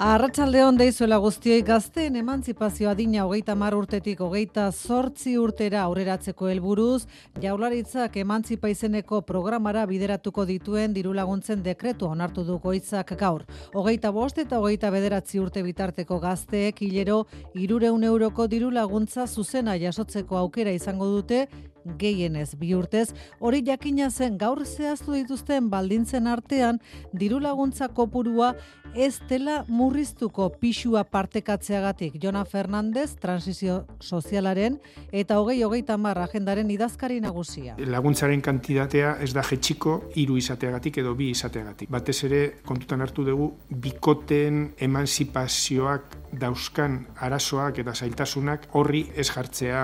Arratsalde hon deizuela guztioi gazteen emantzipazio adina hogeita mar urtetik hogeita zortzi urtera aurreratzeko helburuz, jaularitzak emantzipa izeneko programara bideratuko dituen diru laguntzen dekretu onartu du goitzak gaur. Hogeita bost eta hogeita bederatzi urte bitarteko gazteek hilero irureun euroko diru laguntza zuzena jasotzeko aukera izango dute gehienez bi urtez, hori jakina zen gaur zehaztu dituzten baldintzen artean diru laguntza kopurua ez dela murriztuko pixua partekatzeagatik Jona Fernandez transizio sozialaren eta hogei hogeita marra agendaren idazkari nagusia. Laguntzaren kantitatea ez da jetxiko hiru izateagatik edo bi izateagatik. Batez ere kontutan hartu dugu bikoten emanzipazioak dauzkan arazoak eta zailtasunak horri ez jartzea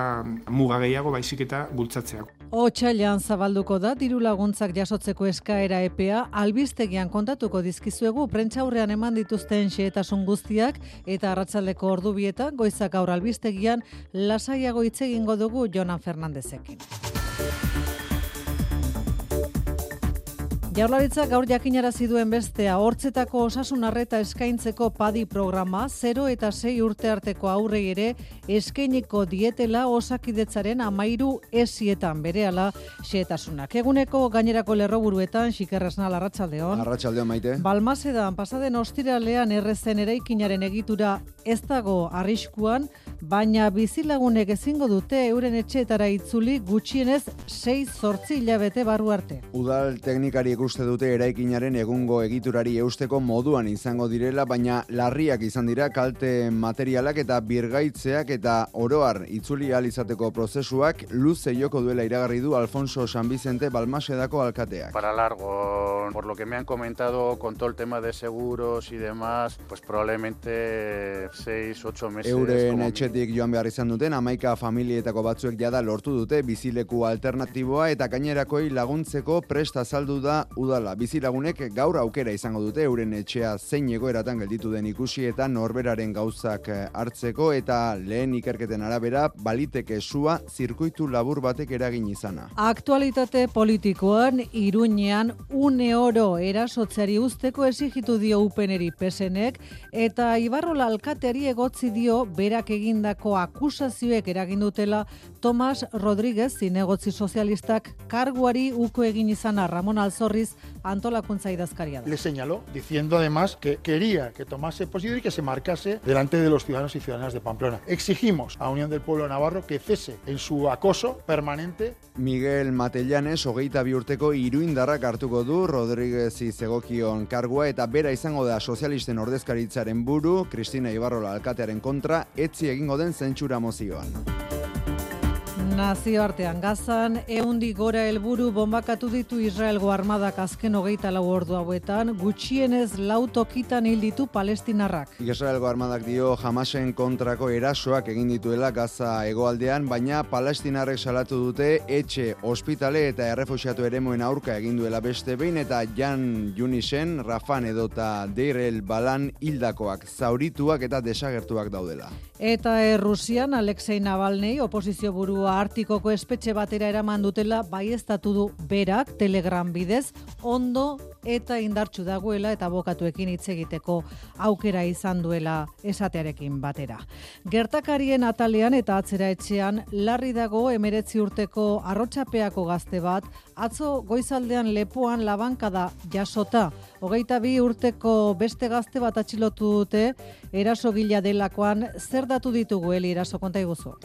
muga gehiago baizik eta bultzatzea. Otsailean zabalduko da diru laguntzak jasotzeko eskaera epea albistegian kontatuko dizkizuegu prentzaurrean eman dituzten xehetasun guztiak eta arratsaldeko ordubietan goizak aur albistegian lasaiago hitz egingo dugu Jonan Fernandezekin. Jaurlaritza gaur jakinarazi duen bestea hortzetako osasun arreta eskaintzeko padi programa 0 eta 6 urte arteko aurrei ere eskainiko dietela osakidetzaren amairu esietan berehala xeetasunak. Eguneko gainerako lerroburuetan xikerresnal arratsaldeon. Arratsaldeon maite. Balmasedan pasaden ostiralean errezen eraikinaren egitura ez dago arriskuan, baina bizilagunek ezingo dute euren etxeetara itzuli gutxienez 6-8 hilabete barru arte. Udal teknikari uste dute eraikinaren egungo egiturari eusteko moduan izango direla, baina larriak izan dira kalte materialak eta birgaitzeak eta oroar itzuli izateko prozesuak luze joko duela iragarri du Alfonso San Vicente Balmasedako alkateak. Para largo, por lo que me han comentado con todo el tema de seguros y demás, pues probablemente 6, 8 meses. Euren etxetik joan behar izan duten, amaika familietako batzuek jada lortu dute bizileku alternatiboa eta gainerakoi laguntzeko presta saldu da udala. Bizilagunek gaur aukera izango dute euren etxea zein egoeratan gelditu den ikusi eta norberaren gauzak eh, hartzeko eta lehen ikerketen arabera baliteke sua zirkuitu labur batek eragin izana. Aktualitate politikoan iruñean une oro erasotzeari usteko esigitu dio upeneri pesenek eta Ibarrola alkateari egotzi dio berak egindako akusazioek eragin dutela Tomas Rodríguez zinegotzi sozialistak karguari uko egin izana Ramon Alzorriz antolakuntza idazkaria da. Le señaló diciendo además que quería que tomase posible y que se marcase delante de los ciudadanos y ciudadanas de Pamplona. Exigimos a Unión del Pueblo Navarro que cese en su acoso permanente. Miguel Matellanes hogeita bi urteko iruindarrak hartuko du Rodríguez izegokion kargua eta bera izango da sozialisten ordezkaritzaren buru Cristina Ibarrola alkatearen kontra etzi egingo den zentsura mozioan. Nazioartean gazan, eundi gora helburu bombakatu ditu Israelgo armadak azken hogeita lau ordu hauetan, gutxienez lautokitan hil ditu palestinarrak. Israelgo armadak dio jamasen kontrako erasoak egin dituela gaza egoaldean, baina palestinarrek salatu dute etxe, ospitale eta errefusiatu eremoen aurka egin duela beste behin eta Jan Junisen, Rafan edota Deirel Balan hildakoak, zaurituak eta desagertuak daudela. Eta Errusian Alexei Navalny oposizio burua Artikoko espetxe batera eraman dutela baiestatu du berak Telegram bidez ondo eta indartsu dagoela eta bokatuekin hitz egiteko aukera izan duela esatearekin batera. Gertakarien atalean eta atzera etxean larri dago emeretzi urteko arrotxapeako gazte bat atzo goizaldean lepoan labankada jasota. Hogeita bi urteko beste gazte bat atxilotu dute eraso gila delakoan zer datu ditugu heli eraso konta iguzu.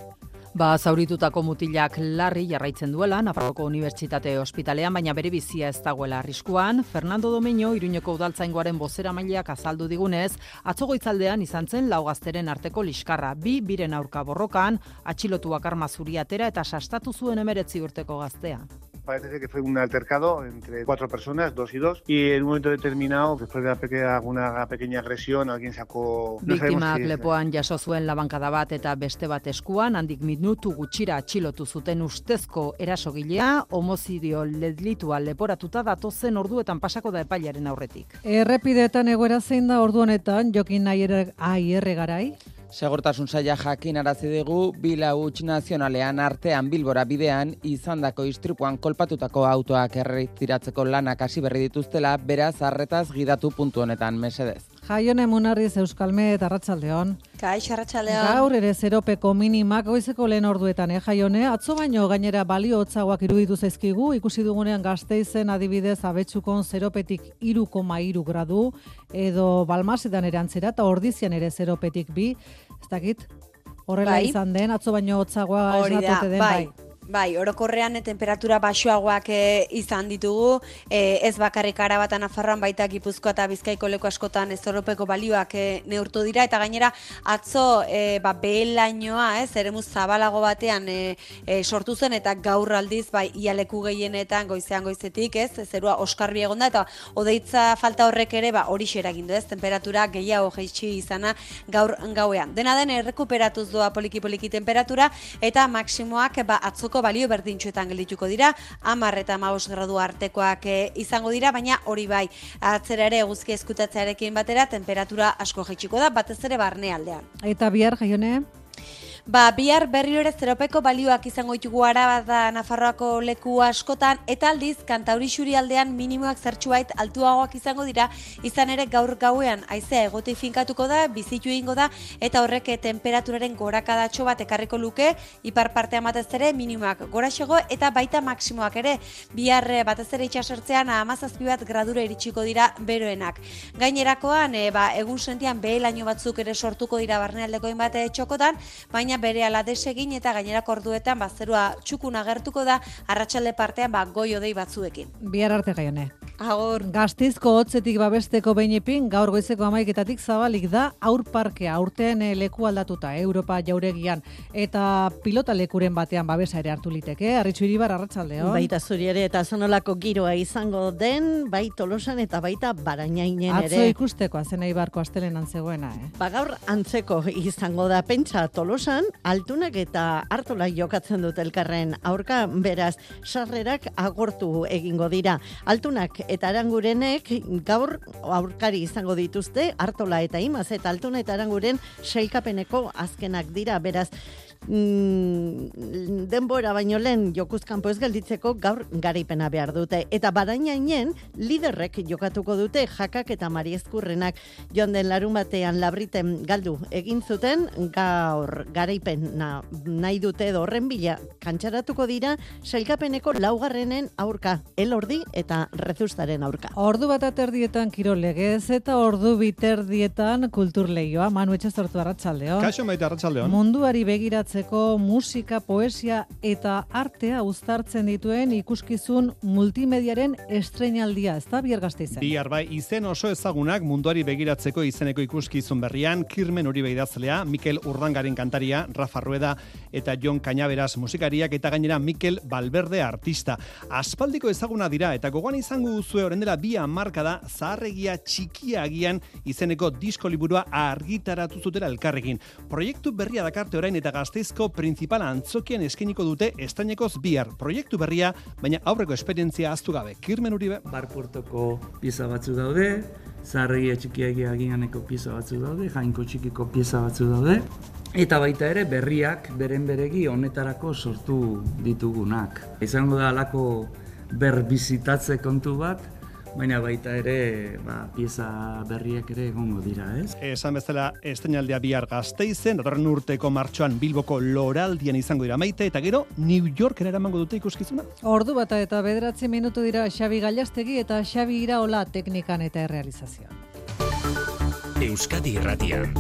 Ba, zauritutako mutilak larri jarraitzen duela, Nafarroko Unibertsitate Ospitalean, baina bere bizia ez dagoela arriskuan. Fernando Domeño, Iruñeko udaltzaingoaren bozera maileak azaldu digunez, atzogoitzaldean izan zen laugazteren arteko liskarra. Bi, biren aurka borrokan, atxilotuak arma zuriatera eta sastatu zuen emeretzi urteko gaztea. Parece que fue un altercado entre cuatro personas, dos y dos, y en un momento determinado, después de una pequeña, alguna pequeña agresión, alguien sacó... No Biktimak lepoan jaso zuen labankada bat eta beste bat eskuan, handik minutu gutxira atxilotu zuten ustezko erasogilea, homozidio ledlitua leporatuta datozen orduetan pasako da epailaren aurretik. Errepideetan egoera zein da ordu honetan, jokin nahi ere garai? Segurtasun saia jakin arazi dugu bila huts nazionalean artean bilbora bidean izandako istripuan kolpatutako autoak erretiratzeko lanak hasi berri dituztela beraz arretaz gidatu puntu honetan mesedez. Jaione Munarriz Euskalme eta Arratsaldeon. Kaix Arratsaldeon. Gaur ere zeropeko minimak goizeko lehen orduetan eh Jaione, atzo baino gainera balio hotzagoak iruditu zaizkigu, ikusi dugunean Gasteizen adibidez abetzukon zeropetik 3,3 gradu edo Balmasedan ere antzera eta Ordizian ere zeropetik bi, ez dakit. Horrela Bai. izan den, atzo baino hotzagoa esnatute den bai. bai. Bai, orokorrean eh, temperatura baxuagoak eh, izan ditugu, eh, ez bakarrik arabata Nafarroan baita Gipuzkoa eta Bizkaiko leku askotan ez Europeko balioak eh, neurtu dira eta gainera atzo eh, ba behelainoa, ez, eremu zabalago batean eh, eh, sortu zen eta gaur aldiz bai ialeku gehienetan goizean goizetik, ez, zerua oskarbi egonda eta odeitza falta horrek ere ba hori egin du, ez, temperatura gehiago jaitsi izana gaur gauean. Dena den errekuperatuz doa poliki poliki temperatura eta maksimoak ba atzoko balio berdintxuetan geldituko dira, 10 eta 15 gradu artekoak eh, izango dira, baina hori bai, atzera ere eguzki eskutatzearekin batera temperatura asko jaitsiko da, batez ere barnealdean. Eta bihar Jaione, Ba, bihar berriro ere zeropeko balioak izango ditugu araba da Nafarroako leku askotan, eta aldiz, kantauri aldean minimoak zertxuait altuagoak izango dira, izan ere gaur gauean aizea egotei finkatuko da, bizitu egingo da, eta horrek temperaturaren gorakadatxo bat ekarriko luke, ipar partean batez ere minimoak goraxego, eta baita maksimoak ere, bihar eh, batez ere itxasertzean amazazpi bat gradura iritsiko dira beroenak. Gainerakoan, e, ba, egun sentian behelaino batzuk ere sortuko dira barnealdeko hainbat eh, txokotan, baina bere ala desegin eta gainerako orduetan ba, zerua txukun agertuko da arratsalde partean ba, goi odei batzuekin. bihar arte Jaione. Agor. Gaztizko hotzetik babesteko behinepin, gaur goizeko amaiketatik zabalik da aur parkea, urtean eh, leku aldatuta, eh, Europa jauregian, eta pilota lekuren batean babesa ere hartu liteke, arritxu iribar arratsaldeo. Baita zuri ere eta zonolako giroa izango den, bai tolosan eta baita barainainen Atzo ere. ikusteko azen eibarko astelenan zegoena, eh? Ba gaur antzeko izango da pentsa tolosan, altunak eta hartola jokatzen dut elkarren aurka, beraz, sarrerak agortu egingo dira. Altunak eta arangurenek gaur aurkari izango dituzte, hartola eta imaz, eta altuna eta aranguren sailkapeneko azkenak dira, beraz, mm, denbora baino lehen jokuzkanpo ez gelditzeko gaur garaipena behar dute. Eta barainainen liderrek jokatuko dute jakak eta mariezkurrenak joan den larun batean labriten galdu egin zuten gaur garaipena nahi dute edo horren bila kantxaratuko dira sailkapeneko laugarrenen aurka elordi eta rezustaren aurka. Ordu bat aterdietan kirol legez eta ordu biterdietan kulturleioa, Manu Etxezortu arratsaldeo. Kaixo maite arratsaldeon. Munduari begiratzeko musika, poesia eta artea uztartzen dituen ikuskizun multimediaren estreinaldia, ez da bihar gazteizen. Bihar bai izen oso ezagunak munduari begiratzeko izeneko ikuskizun berrian, Kirmen Uribe idazlea, Mikel Urdangaren kantaria, Rafa Rueda eta Jon Cañaveras musikariak eta gainera Mikel Balberde artista. Aspaldiko ezaguna dira eta gogoan izango duzue orain dela bi hamarkada zaharregia txikia agian izeneko disko liburua argitaratu zutela elkarrekin. Proiektu berria dakarte orain eta gazteizko principala antzokian eskeniko dute estainekoz bihar. Proiektu berria, baina aurreko esperientzia aztu gabe. Kirmen Uribe. Barportoko pieza batzuk daude, zaharregia txikiagia agianeko pieza batzuk daude, jainko txikiko pieza batzuk daude, eta baita ere berriak beren beregi honetarako sortu ditugunak. Izango da alako berbizitatze kontu bat, baina baita ere ba, pieza berriak ere egongo dira, ez? Esan bezala, esteinaldea bihar gazteizen, datorren urteko martxoan Bilboko loraldian izango dira maite, eta gero New Yorkera eramango dute ikuskizuna. Ordu bata eta bederatzi minutu dira Xabi Gallastegi eta Xabi Iraola teknikan eta errealizazioan. Euskadi Irratian.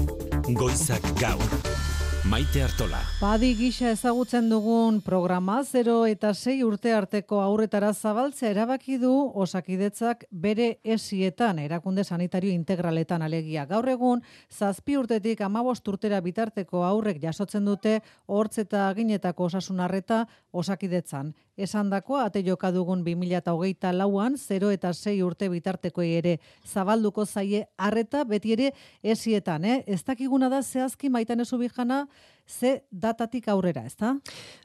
Goizak gaur. Maite Artola. Badi gisa ezagutzen dugun programa 0 eta 6 urte arteko aurretara zabaltzea erabaki du osakidetzak bere esietan, erakunde sanitario integraletan alegia. Gaur egun, zazpi urtetik amabost urtera bitarteko aurrek jasotzen dute hortz eta aginetako osasunarreta osakidetzan. Esan dakoa, ate joka dugun 2008 lauan, 0 eta 6 urte bitarteko ere zabalduko zaie arreta beti ere esietan, eh? Ez dakiguna da zehazki maitan ezu bijana, ze datatik aurrera, ezta?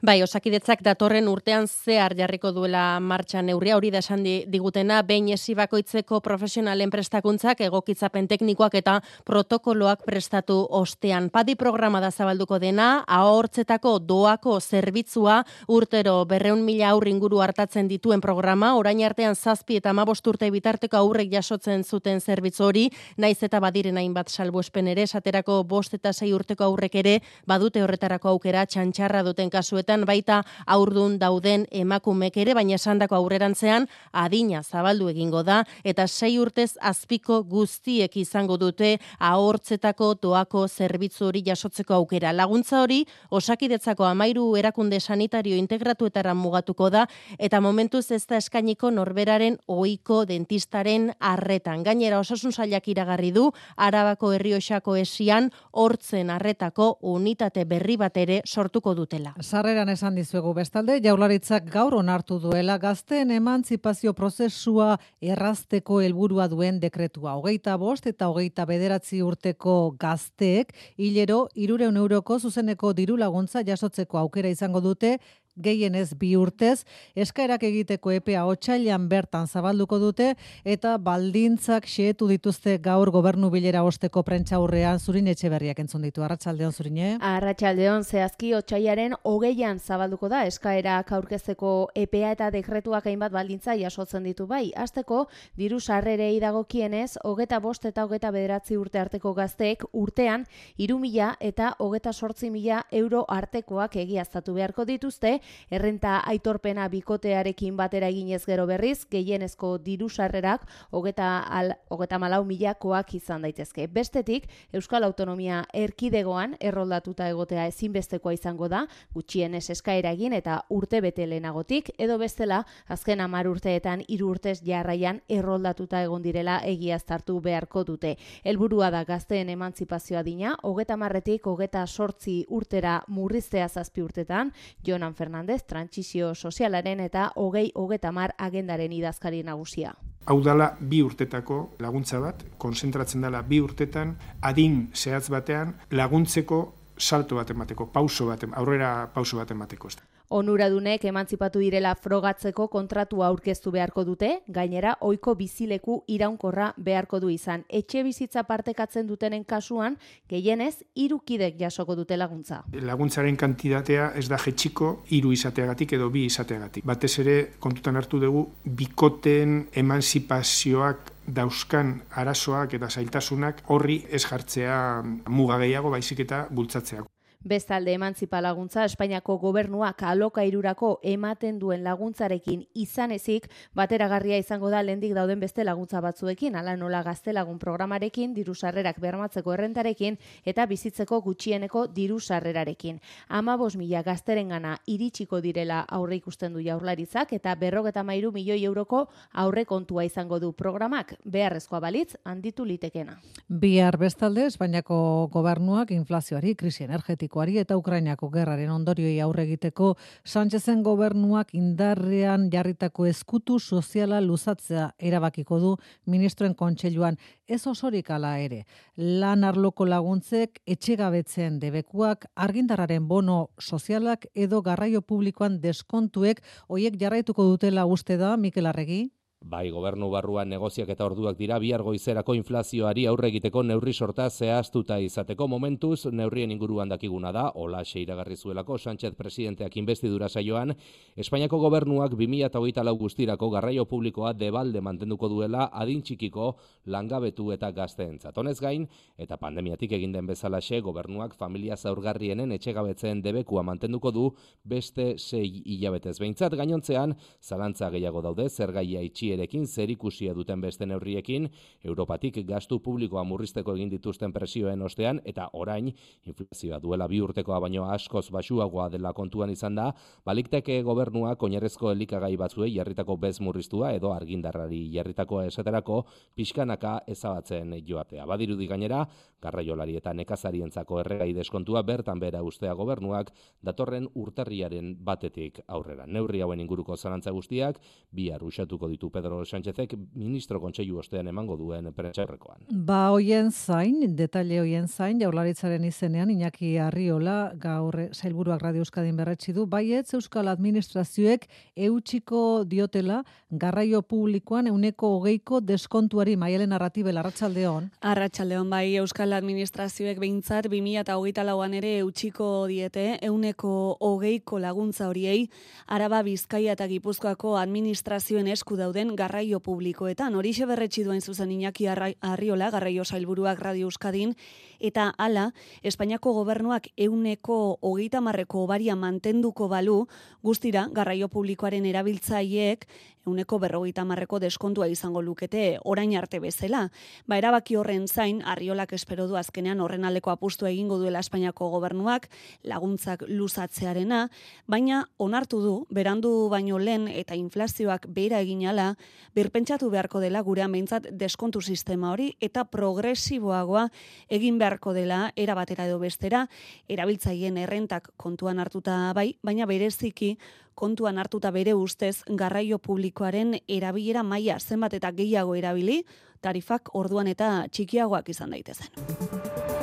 Bai, osakidetzak datorren urtean zehar jarriko duela martxan neurria hori da esan digutena, behin esi bakoitzeko profesionalen prestakuntzak egokitzapen teknikoak eta protokoloak prestatu ostean. Padi programa da zabalduko dena, ahortzetako doako zerbitzua urtero berreun mila aurri inguru hartatzen dituen programa, orain artean zazpi eta amabost urte bitarteko aurrek jasotzen zuten zerbitzu hori, naiz eta badiren hainbat salbuespen ere, esaterako bost eta sei urteko aurrek ere, badute horretarako aukera txantxarra duten kasuetan, baita aurdun dauden emakumek ere, baina esandako aurrerantzean, adina zabaldu egingo da, eta sei urtez azpiko guztiek izango dute ahortzetako doako zerbitzu hori jasotzeko aukera. Laguntza hori, osakidetzako amairu erakunde sanitario integratuetara mugatuko da, eta momentuz ez da eskainiko norberaren oiko dentistaren arretan. Gainera, osasun zailak iragarri du, arabako herrioxako esian, hortzen arretako unitate berri bat ere sortuko dutela. Sarreran esan dizuegu bestalde, jaularitzak gaur onartu duela gazteen emantzipazio prozesua errazteko helburua duen dekretua. Hogeita bost eta hogeita bederatzi urteko gazteek, hilero, irureun euroko zuzeneko diru laguntza jasotzeko aukera izango dute, gehienez bi urtez, eskaerak egiteko epea otxailan bertan zabalduko dute, eta baldintzak xeetu dituzte gaur gobernu bilera osteko prentxaurrean zurin etxe berriak entzun ditu. Arratxaldeon zurine? Arratxaldeon zehazki otxailaren hogeian zabalduko da eskaerak aurkezeko epea eta dekretuak hainbat baldintza jasotzen ditu bai. Azteko, diru sarrerei dagokienez, hogeta bost eta hogeta bederatzi urte arteko gazteek urtean, irumila eta hogeta sortzi mila euro artekoak egiaztatu beharko dituzte, errenta aitorpena bikotearekin batera eginez gero berriz, gehienezko diru sarrerak hogeta, al, hogeta malau milakoak izan daitezke. Bestetik, Euskal Autonomia erkidegoan erroldatuta egotea ezinbestekoa izango da, gutxienez eskaera egin eta urte bete lehenagotik, edo bestela, azken amar urteetan hiru urtez jarraian erroldatuta egon direla egiaztartu beharko dute. Helburua da gazteen emantzipazioa dina, hogeta marretik, hogeta sortzi urtera murriztea zazpi urtetan, Jonan Fernandez Fernandez, trantsizio sozialaren eta hogei hogeta mar agendaren idazkari nagusia. Hau dala bi urtetako laguntza bat, konzentratzen dela bi urtetan, adin zehatz batean laguntzeko salto bat emateko, pauso bat, aurrera pauso bat emateko. Onuradunek emantzipatu direla frogatzeko kontratua aurkeztu beharko dute, gainera ohiko bizileku iraunkorra beharko du izan. Etxe bizitza partekatzen dutenen kasuan, gehienez, irukidek jasoko dute laguntza. Laguntzaren kantitatea ez da jetxiko iru izateagatik edo bi izateagatik. Batez ere, kontutan hartu dugu, bikoten emantzipazioak dauzkan arazoak eta zailtasunak horri ez jartzea muga gehiago baizik eta bultzatzeak. Bestalde emantzipa laguntza Espainiako gobernuak alokairurako ematen duen laguntzarekin izan ezik, bateragarria izango da lendik dauden beste laguntza batzuekin, ala nola gazte lagun programarekin, diru sarrerak bermatzeko errentarekin eta bizitzeko gutxieneko diru sarrerarekin. Ama mila gazteren gana iritsiko direla aurre ikusten du jaurlaritzak eta berrogeta mairu milioi euroko aurre kontua izango du programak, beharrezkoa balitz, handitu litekena. Bihar bestalde, Espainiako gobernuak inflazioari, krisi energetiko politikoari eta Ukrainako gerraren ondorioi aurre egiteko Sánchezen gobernuak indarrean jarritako eskutu soziala luzatzea erabakiko du ministroen kontseiluan ez osorik ala ere. Lan arloko laguntzek etxegabetzen debekuak argindarraren bono sozialak edo garraio publikoan deskontuek hoiek jarraituko dutela uste da Mikel Arregi. Bai, gobernu barruan negoziak eta orduak dira bihar goizerako inflazioari aurre egiteko neurri sorta zehaztuta izateko momentuz neurrien inguruan dakiguna da, hola iragarri zuelako Sánchez presidenteak investidura saioan, Espainiako gobernuak 2008 lau guztirako garraio publikoa debalde mantenduko duela adin txikiko langabetu eta gazteentzat. Honez gain, eta pandemiatik egin den bezalaxe, gobernuak familia zaurgarrienen etxegabetzen debekua mantenduko du beste sei hilabetez behintzat gainontzean, zalantza gehiago daude, zer gaia itxi itxierekin zerikusia duten beste neurriekin, Europatik gastu publikoa murrizteko egin dituzten presioen ostean, eta orain, inflazioa duela bi urtekoa baino askoz basuagoa dela kontuan izan da, balikteke gobernua koinerezko elikagai batzuei jarritako bez murriztua edo argindarrari jarritako esaterako pixkanaka ezabatzen joatea. Badirudi gainera, garraiolari eta nekazarientzako erregai deskontua bertan bera ustea gobernuak datorren urterriaren batetik aurrera. Neurri hauen inguruko zalantza guztiak, bi usatuko ditu Pedro Sánchezek ministro kontseilu ostean emango duen prentsaurrekoan. Ba hoien zain, detaile hoien zain, jaularitzaren izenean, Iñaki Arriola, gaur sailburuak Radio Euskadin berretsi du, baietz Euskal Administrazioek eutxiko diotela garraio publikoan euneko hogeiko deskontuari maialen narratibel arratsaldeon. Arratsaldeon bai Euskal Administrazioek behintzat 2008 lauan ere eutxiko diete euneko hogeiko laguntza horiei Araba Bizkaia eta Gipuzkoako administrazioen esku dauden garraio publikoetan. Horixe berretsi duen zuzen Iñaki Arriola, garraio sailburuak Radio Euskadin, eta hala, Espainiako gobernuak euneko hogeita marreko obaria mantenduko balu, guztira, garraio publikoaren erabiltzaileek euneko berrogeita marreko deskontua izango lukete orain arte bezala. Ba, erabaki horren zain, arriolak espero du azkenean horren aldeko apustu egingo duela Espainiako gobernuak laguntzak luzatzearena, baina onartu du, berandu baino lehen eta inflazioak behera eginala, birpentsatu beharko dela gure ameintzat deskontu sistema hori eta progresiboagoa egin beharko dela erabatera edo bestera, erabiltzaien errentak kontuan hartuta bai, baina bereziki kontuan hartuta bere ustez garraio publikoaren erabilera maila zenbat eta gehiago erabili, tarifak orduan eta txikiagoak izan daitezen.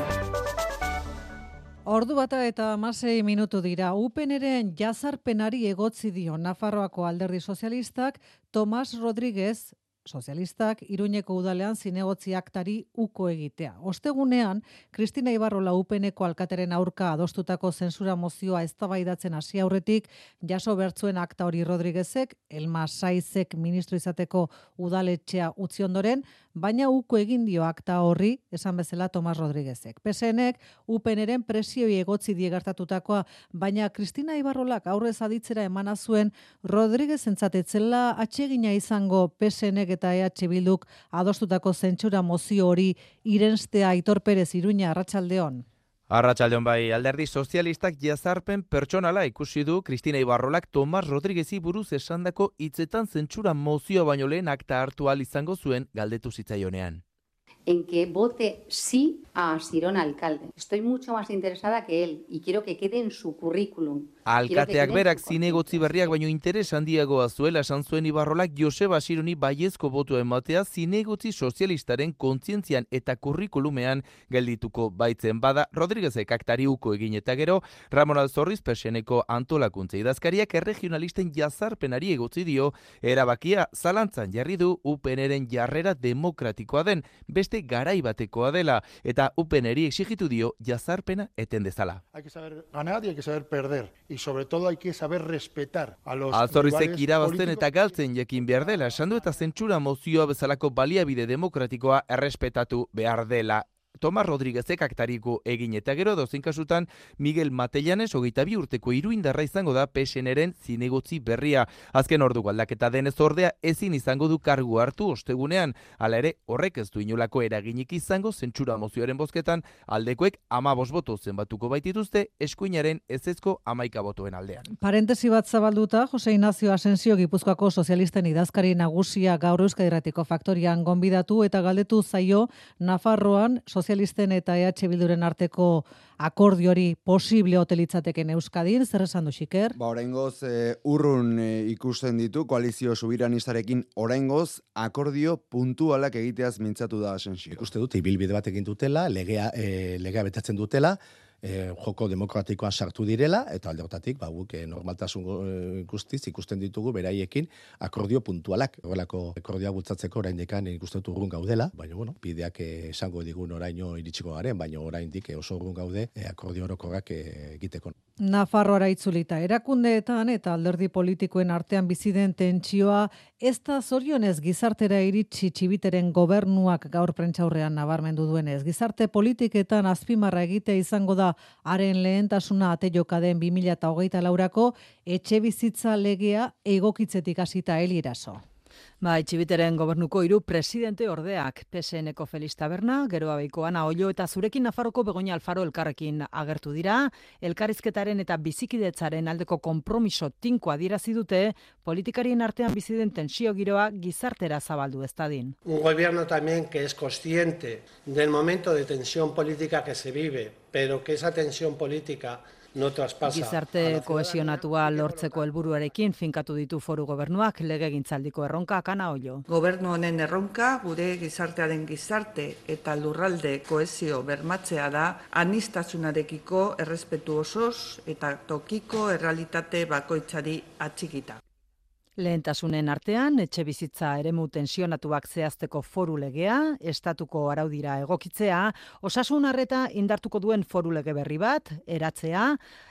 Ordu bata eta amasei minutu dira. Upeneren jazarpenari egotzi dio Nafarroako alderdi sozialistak Tomas Rodríguez sozialistak Iruñeko udalean zinegotzi aktari uko egitea. Ostegunean, Kristina Ibarrola upeneko alkateren aurka adostutako zensura mozioa eztabaidatzen hasi aurretik, jaso bertzuen akta hori Rodriguezek, Elma Saizek ministro izateko udaletxea utzi ondoren, baina uko egin dio akta horri, esan bezala Tomas Rodriguezek. PSNek upeneren presioi egotzi diegartatutakoa, baina Kristina Ibarrolak aurrez aditzera emana zuen Rodriguez entzatetzela atsegina izango PSNek eta EH Bilduk adostutako zentsura mozio hori irenstea Aitor Perez Iruña Arratsaldeon. Arratsaldeon bai, alderdi sozialistak jazarpen pertsonala ikusi du Kristina Ibarrolak Tomas Rodriguezi buruz esandako hitzetan zentsura mozio baino lehen akta hartu izango zuen galdetu zitzaionean en que vote sí a Sirón alcalde. Estoy mucho más interesada que él y quiero que quede en su currículum. Alkateak berak zinegotzi berriak baino interes handiagoa zuela esan zuen Ibarrolak Joseba Sironi baiezko botu ematea zinegotzi sozialistaren kontzientzian eta kurrikulumean geldituko baitzen bada Rodríguezek aktari uko egin eta gero Ramon Alzorriz peseneko antolakuntza idazkariak erregionalisten jazarpenari egotzi dio erabakia zalantzan jarri du UPNren jarrera demokratikoa den beste beste garai batekoa dela eta UPNeri exigitu dio jazarpena eten dezala. Hay que saber ganar y hay que saber perder y sobre todo hay que saber respetar a los Azorrizek irabazten eta galtzen jekin behar dela, esan du eta zentsura mozioa bezalako baliabide demokratikoa errespetatu behar dela. Tomas Rodríguezek aktariko egin eta gero dozen kasutan Miguel Matellanes hogeita bi urteko iruindarra izango da PSNren zinegotzi berria. Azken ordu aldaketa denez ordea ezin izango du kargu hartu ostegunean. Hala ere horrek ez du inolako eraginik izango zentsura mozioaren bozketan aldekoek ama boto zenbatuko baitituzte eskuinaren ezezko amaika botoen aldean. Parentesi bat zabalduta, Jose Ignacio Asensio Gipuzkoako sozialisten idazkari nagusia gaur euskadiratiko faktorian gonbidatu eta galdetu zaio Nafarroan sozialisten eta EH Bilduren arteko akordiori posible hotelitzateken Euskadin, zer esan du xiker? Ba, oraingoz, e, urrun e, ikusten ditu, koalizio subiranistarekin oraingoz, akordio puntualak egiteaz mintzatu da asensio. Ikuste dut, ibilbide bat egin dutela, legea, e, legea betatzen dutela, e, joko demokratikoan sartu direla, eta alde hortatik, ba, guk e, normaltasun e, guztiz ikusten ditugu beraiekin akordio puntualak. Horrelako akordioa bultzatzeko orain dekan ikusten urrun gaudela, baina bueno, bideak esango digun oraino iritsiko garen, baina orain dik oso urrun gaude e, akordio orokorrak egiteko. Nafarroara itzulita, erakundeetan eta alderdi politikoen artean bizi den tentsioa ez da zorionez gizartera iritsi txibiteren gobernuak gaur prentxaurrean nabarmendu duenez. Gizarte politiketan azpimarra egitea izango da haren lehentasuna ate jokaden 2008 laurako etxe bizitza legea egokitzetik hasita heliraso. Ba, itxibiteren gobernuko hiru presidente ordeak, PSNeko Feliz Taberna, gero abeiko Ana Ollo eta zurekin Nafarroko Begoña Alfaro elkarrekin agertu dira, elkarrizketaren eta bizikidetzaren aldeko konpromiso tinko adirazi dute, politikarien artean bizi den tensio giroa gizartera zabaldu ez dadin. Un gobierno también que es consciente del momento de tensión política que se vive, pero que esa tensión política no traspasa. Gizarte kohesionatua lortzeko helburuarekin finkatu ditu foru gobernuak legegintzaldiko erronka kana oio. Gobernu honen erronka gure gizartearen gizarte eta lurralde kohesio bermatzea da anistasunarekiko errespetu osoz eta tokiko errealitate bakoitzari atxikita. Lehentasunen artean, etxe bizitza eremu tensionatuak zehazteko foru legea, estatuko araudira egokitzea, osasun harreta indartuko duen foru lege berri bat, eratzea,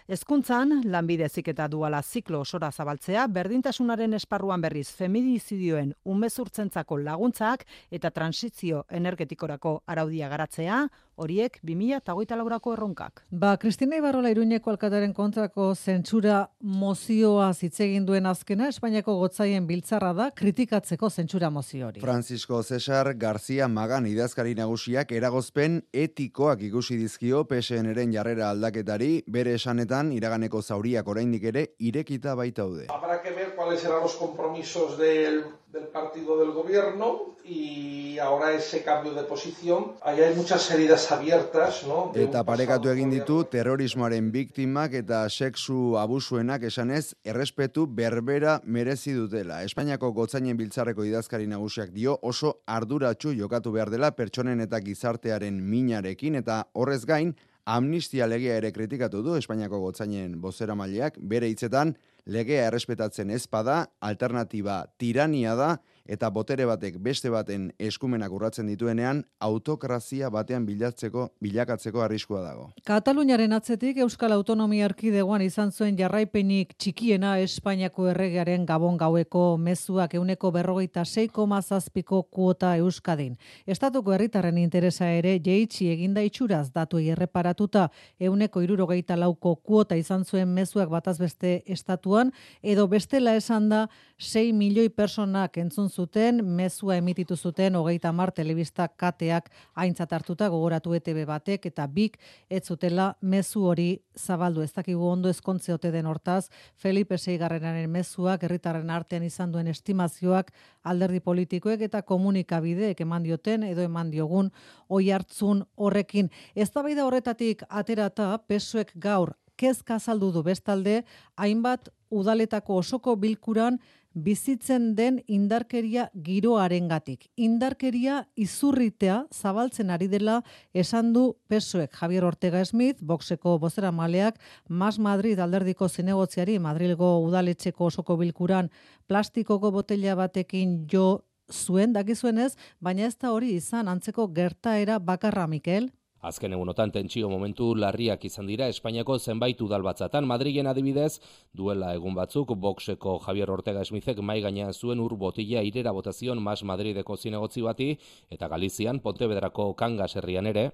hezkuntzan lanbide ziketa duala ziklo osora zabaltzea, berdintasunaren esparruan berriz femidizidioen umezurtzentzako laguntzak eta transizio energetikorako araudia garatzea, horiek 2008 laurako erronkak. Ba, Kristina Ibarrola Iruñeko alkataren kontrako zentsura mozioa zitzegin duen azkena, Espainiako gotzaien biltzarra da kritikatzeko zentsura mozio hori. Francisco Cesar García Magan idazkari nagusiak eragozpen etikoak ikusi dizkio PSN-eren jarrera aldaketari, bere esanetan iraganeko zauriak oraindik ere irekita baitaude. Habrá que ver cuáles serán los compromisos del, del partido del gobierno y ahora ese cambio de posición. Ahí hay muchas heridas abiertas, ¿no? De Eta parekatu egin ditu terrorismoaren biktimak eta sexu abusuenak esanez errespetu berbera merezi dutela. Espainiako gotzainen biltzarreko idazkari nagusiak dio oso arduratsu jokatu behar dela pertsonen eta gizartearen minarekin eta horrez gain amnistia legea ere kritikatu du Espainiako gotzainen bozera maileak bere hitzetan legea errespetatzen ezpada, alternatiba tirania da, eta botere batek beste baten eskumenak urratzen dituenean, autokrazia batean bilatzeko, bilakatzeko arriskua dago. Kataluniaren atzetik Euskal Autonomia Erkidegoan izan zuen jarraipenik txikiena Espainiako erregearen gabon gaueko mezuak euneko berrogeita 6,zazpiko kuota Euskadin. Estatuko herritarren interesa ere jeitsi eginda itxuraz datu erreparatuta euneko irurogeita lauko kuota izan zuen mezuak batazbeste estatuan, edo bestela esan da 6 milioi personak entzun zuten, mezua emititu zuten hogeita mar telebista kateak aintzat hartuta gogoratu ETB batek eta bik ez zutela mezu hori zabaldu ez dakigu ondo ezkontze ote den hortaz Felipe Seigarrenaren mezuak herritarren artean izan duen estimazioak alderdi politikoek eta komunikabideek eman dioten edo eman diogun oi hartzun horrekin. Eztabaida horretatik aterata pesoek gaur kezka azaldu du bestalde hainbat udaletako osoko bilkuran bizitzen den indarkeria giroarengatik. Indarkeria izurritea zabaltzen ari dela esan du pesoek Javier Ortega Smith, boxeko bozera maleak, Mas Madrid alderdiko zinegotziari Madrilgo udaletxeko osoko bilkuran plastikoko botella batekin jo zuen, dakizuenez, baina ez da hori izan antzeko gertaera bakarra, Mikel? Azken egunotan tentsio momentu larriak izan dira Espainiako zenbait udalbatzatan. Madrilen adibidez, duela egun batzuk, boxeko Javier Ortega Esmizek mai gainean zuen ur botila irera botazion Mas Madrideko zinegotzi bati, eta Galizian, Pontevedrako kangas herrian ere.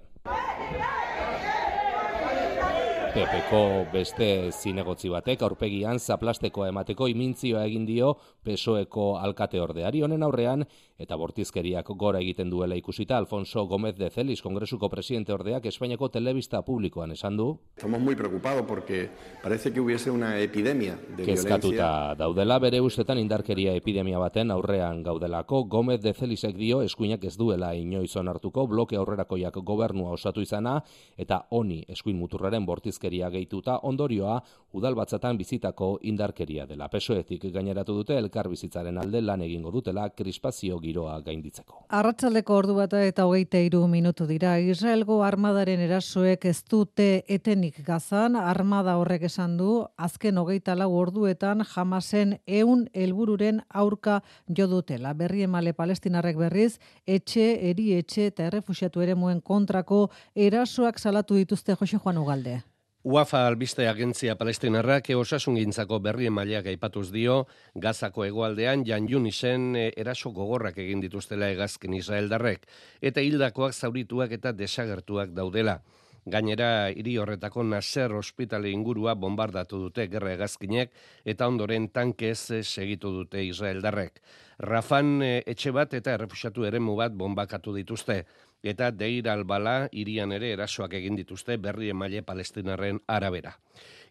Pepeko beste zinegotzi batek aurpegian zaplastekoa emateko imintzioa egin dio pesoeko alkate ordeari honen aurrean eta bortizkeriak gora egiten duela ikusita Alfonso Gómez de Celis, kongresuko presidente ordeak Espainiako telebista publikoan esan du. Estamos muy preocupados porque parece que hubiese una epidemia de Kezkatuta violencia. daudela bere ustetan indarkeria epidemia baten aurrean gaudelako Gómez de Celisek dio eskuinak ez duela inoiz onartuko bloke aurrerakoiak gobernua osatu izana eta honi eskuin muturraren bortizkeria gehituta ondorioa udalbatzatan bizitako indarkeria dela. Pesoetik gaineratu dute elkar bizitzaren alde lan egingo dutela krispazio giroa gainditzeko. Arratsaldeko ordu bata eta hogeita hiru minutu dira. Israelgo armadaren erasoek ez dute etenik gazan, armada horrek esan du, azken hogeita lau orduetan jamasen eun helbururen aurka jo dutela. Berri emale palestinarrek berriz, etxe, eri etxe eta errefusiatu ere muen kontrako erasoak salatu dituzte Jose Juan Ugalde. UAFA albiste agentzia palestinarrak osasungintzako berrien mailak aipatuz dio, Gazako hegoaldean Jan Junisen eh, eraso gogorrak egin dituztela hegazkin Israeldarrek, eta hildakoak zaurituak eta desagertuak daudela. Gainera, hiri horretako Nasser ospitale ingurua bombardatu dute gerra hegazkinek eta ondoren tankez segitu dute Israeldarrek. Rafan eh, etxe bat eta errefusiatu eremu bat bombakatu dituzte eta Deir albala irian ere erasoak egin dituzte berri emaile palestinarren arabera.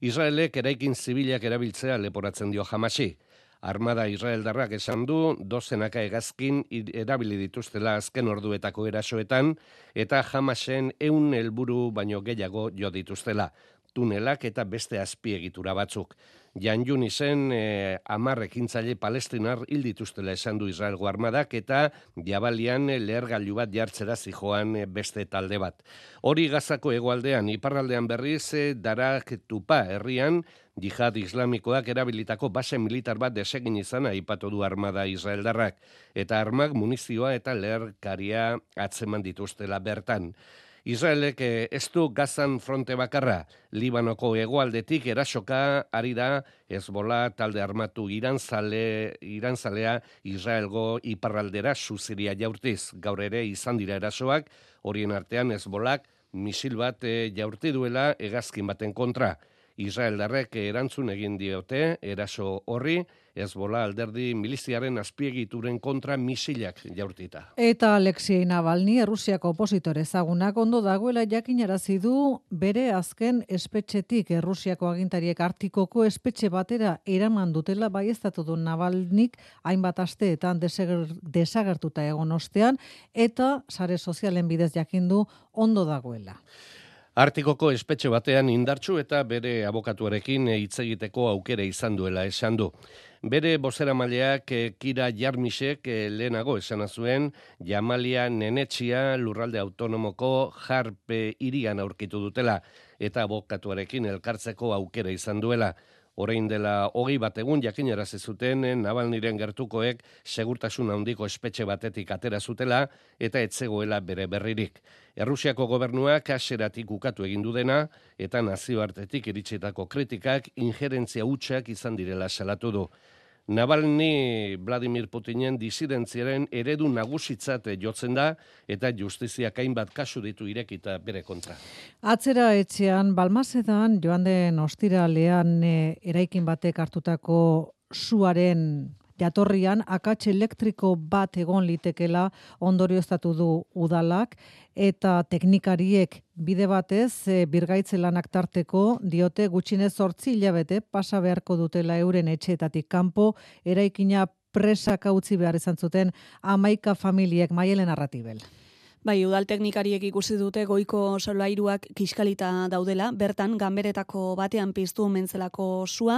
Israelek eraikin zibilak erabiltzea leporatzen dio jamasi. Armada Israeldarrak esan du, dozenaka hegazkin erabili dituztela azken orduetako erasoetan, eta jamasen eun helburu baino gehiago jo dituztela. Tunelak eta beste azpiegitura batzuk. Jan Junisen e, amar ekintzaile palestinar hil dituztela esan du Israelgo armadak eta jabalian e, lehergailu bat jartzera zijoan e, beste talde bat. Hori gazako egoaldean, iparraldean berriz, e, darak tupa herrian, jihad islamikoak erabilitako base militar bat desegin izan aipatu du armada Israeldarrak, eta armak munizioa eta leherkaria atzeman dituztela bertan. Israelek eh, ez du gazan fronte bakarra, Libanoko egoaldetik erasoka ari da ezbola talde armatu iranzale, iranzalea Israelgo iparraldera suziria jaurtiz. Gaur ere izan dira erasoak, horien artean ezbolak misil bat eh, jaurti duela egazkin baten kontra. Israeldarrek erantzun egin diote, eraso horri, ez bola alderdi miliziaren azpiegituren kontra misilak jaurtita. Eta Alexei Navalny, Errusiako opositore ezagunak ondo dagoela jakinarazi du bere azken espetxetik Errusiako agintariek artikoko espetxe batera eraman dutela bai du Navalnik hainbat asteetan desagertuta egon ostean eta sare sozialen bidez jakindu ondo dagoela. Artikoko espetxe batean indartsu eta bere abokatuarekin hitz egiteko aukera izan duela esan du. Bere bozera maleak eh, Kira Jarmisek eh, lehenago esan zuen Jamalia Nenetxia lurralde autonomoko jarpe irian aurkitu dutela eta abokatuarekin elkartzeko aukera izan duela. Orain dela hogei bat egun jakinarazi zuten eh, Navalniren gertukoek segurtasun handiko espetxe batetik atera zutela eta etzegoela bere berririk. Errusiako gobernuak kaseratik ukatu egin du dena eta nazioartetik iritsetako kritikak injerentzia hutsak izan direla salatu du. Navalny Vladimir Putinen disidentziaren eredu nagusitzat jotzen da eta justizia hainbat kasu ditu irekita bere kontra. Atzera etxean Balmasedan joan den ostiralean e, eraikin batek hartutako suaren jatorrian akats elektriko bat egon litekela ondorioztatu du udalak eta teknikariek bide batez e, birgaitze lanak tarteko diote gutxinez 8 hilabete pasa beharko dutela euren etxeetatik kanpo eraikina presaka utzi behar izan zuten amaika familiek maielen arratibel. Bai, udal teknikariek ikusi dute goiko solairuak kiskalita daudela, bertan ganberetako batean piztu omentzelako sua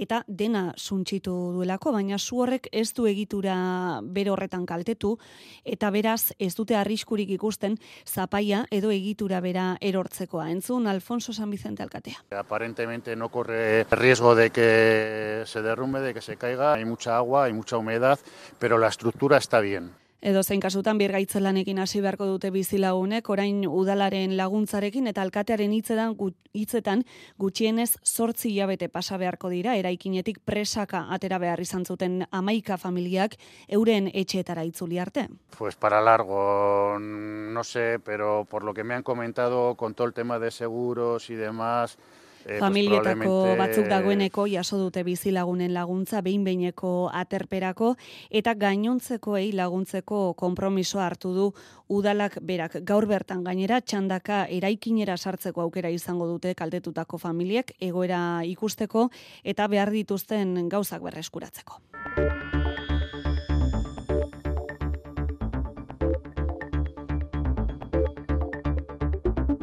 eta dena suntxitu duelako, baina su horrek ez du egitura bere horretan kaltetu eta beraz ez dute arriskurik ikusten zapaia edo egitura bera erortzekoa. Entzun Alfonso San Vicente alkatea. Aparentemente no corre riesgo de que se derrumbe, de que se caiga, hay mucha agua, hay mucha humedad, pero la estructura está bien. Edo zein kasutan birgaitzelanekin hasi beharko dute bizilagunek, orain udalaren laguntzarekin eta alkatearen hitzetan hitzetan gutxienez zortzi hilabete pasa beharko dira, eraikinetik presaka atera behar izan zuten amaika familiak euren etxeetara itzuli arte. Pues para largo, no sé, pero por lo que me han comentado con todo el tema de seguros y demás, Eh, Familietako batzuk dagoeneko jaso dute bizilagunen laguntza behin beineko aterperako eta gainontzekoei laguntzeko konpromiso hartu du udalak berak gaur bertan gainera txandaka eraikinera sartzeko aukera izango dute kaldetutako familiek egoera ikusteko eta behar dituzten gauzak berreskuratzeko.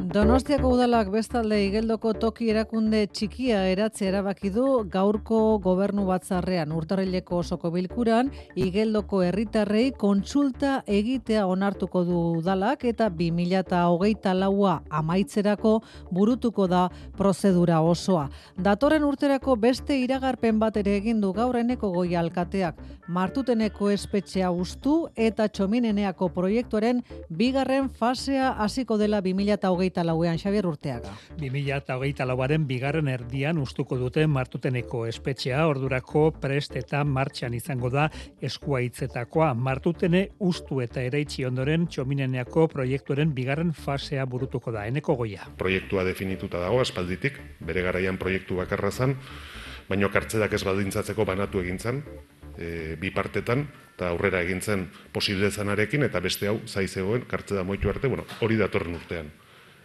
Donostiako udalak bestalde igeldoko toki erakunde txikia eratze erabaki du gaurko gobernu batzarrean urtarrileko osoko bilkuran igeldoko herritarrei kontsulta egitea onartuko du udalak eta 2008 laua amaitzerako burutuko da prozedura osoa. Datorren urterako beste iragarpen bat ere egin du gaurreneko goi alkateak martuteneko espetxea ustu eta txomineneako proiektuaren bigarren fasea hasiko dela 2008 lauean, Xabier Urteaga. 2008 lauaren bigarren erdian ustuko dute martuteneko espetxea, ordurako prest eta martxan izango da eskua hitzetakoa. Martutene ustu eta eraitsi ondoren txomineneako proiektuaren bigarren fasea burutuko da, eneko goia. Proiektua definituta dago, aspalditik, bere garaian proiektu bakarra zan, baino kartzedak ez baldintzatzeko banatu egintzan, e, bi partetan, eta aurrera egintzen posible zanarekin, eta beste hau, zaizegoen, kartzeda moitu arte, bueno, hori datorren urtean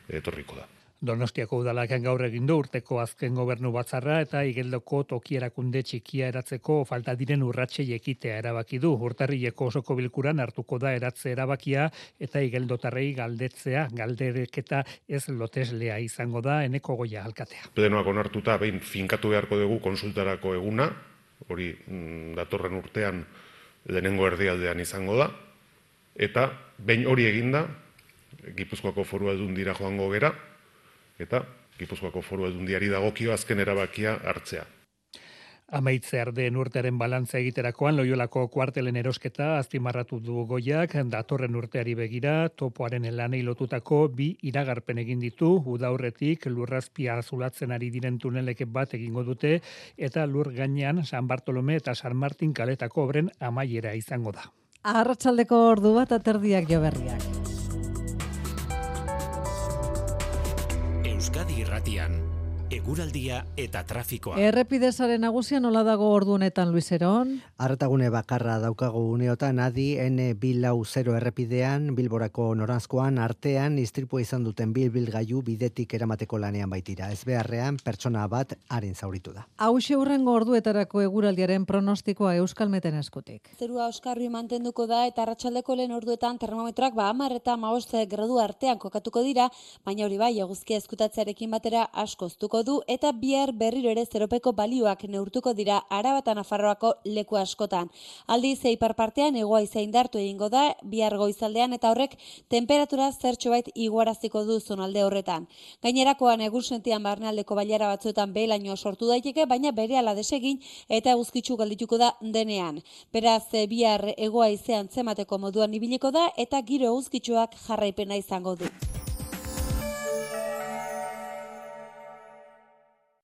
etorriko da. Donostiako udalak gaur egin du urteko azken gobernu batzarra eta igeldoko tokierakunde txikia eratzeko falta diren urratxe ekitea erabaki du. Urtarrileko osoko bilkuran hartuko da eratze erabakia eta igeldotarrei galdetzea galdereketa ez loteslea izango da eneko goia alkatea. Plenoak onartuta behin finkatu beharko dugu konsultarako eguna, hori mm, datorren urtean lehenengo erdialdean izango da, eta behin hori eginda, Gipuzkoako foru dira joango gera, eta Gipuzkoako foru aldundiari dagokio azken erabakia hartzea. Amaitze arden urtearen balantza egiterakoan loiolako kuartelen erosketa azpimarratu du goiak, datorren urteari begira, topoaren elanei lotutako bi iragarpen egin ditu, udaurretik lurrazpia azulatzen ari diren tuneleke bat egingo dute, eta lur gainean San Bartolome eta San Martin kaletako obren amaiera izango da. Arratxaldeko ordu bat aterdiak jo berriak. Euskadi Irratian eguraldia eta trafikoa. Errepidesaren nagusia nola dago ordu honetan Luis Eron? Arretagune bakarra daukago uneotan adi N bilau zero errepidean Bilborako noranzkoan artean istripua izan duten bilbil gaiu bidetik eramateko lanean baitira. Ez beharrean pertsona bat haren zauritu da. Hau urrengo orduetarako eguraldiaren pronostikoa Euskal Meten eskutik. Zerua Euskarri mantenduko da eta arratsaldeko lehen orduetan termometroak ba amar eta maoste gradu artean kokatuko dira, baina hori bai eguzkia eskutatzearekin batera askoztuko du eta bihar berriro ere zeropeko balioak neurtuko dira arabata nafarroako leku askotan. Aldi zeipar partean egoa indartu egingo da bihar goizaldean eta horrek temperatura zertxo bait iguaraziko du zonalde horretan. Gainerakoan egun sentian barnealdeko bailara batzuetan behelaino sortu daiteke, baina bere ala desegin eta eguzkitzu galdituko da denean. Beraz, bihar egoa izean zemateko moduan ibiliko da eta giro eguzkitzuak jarraipena izango du.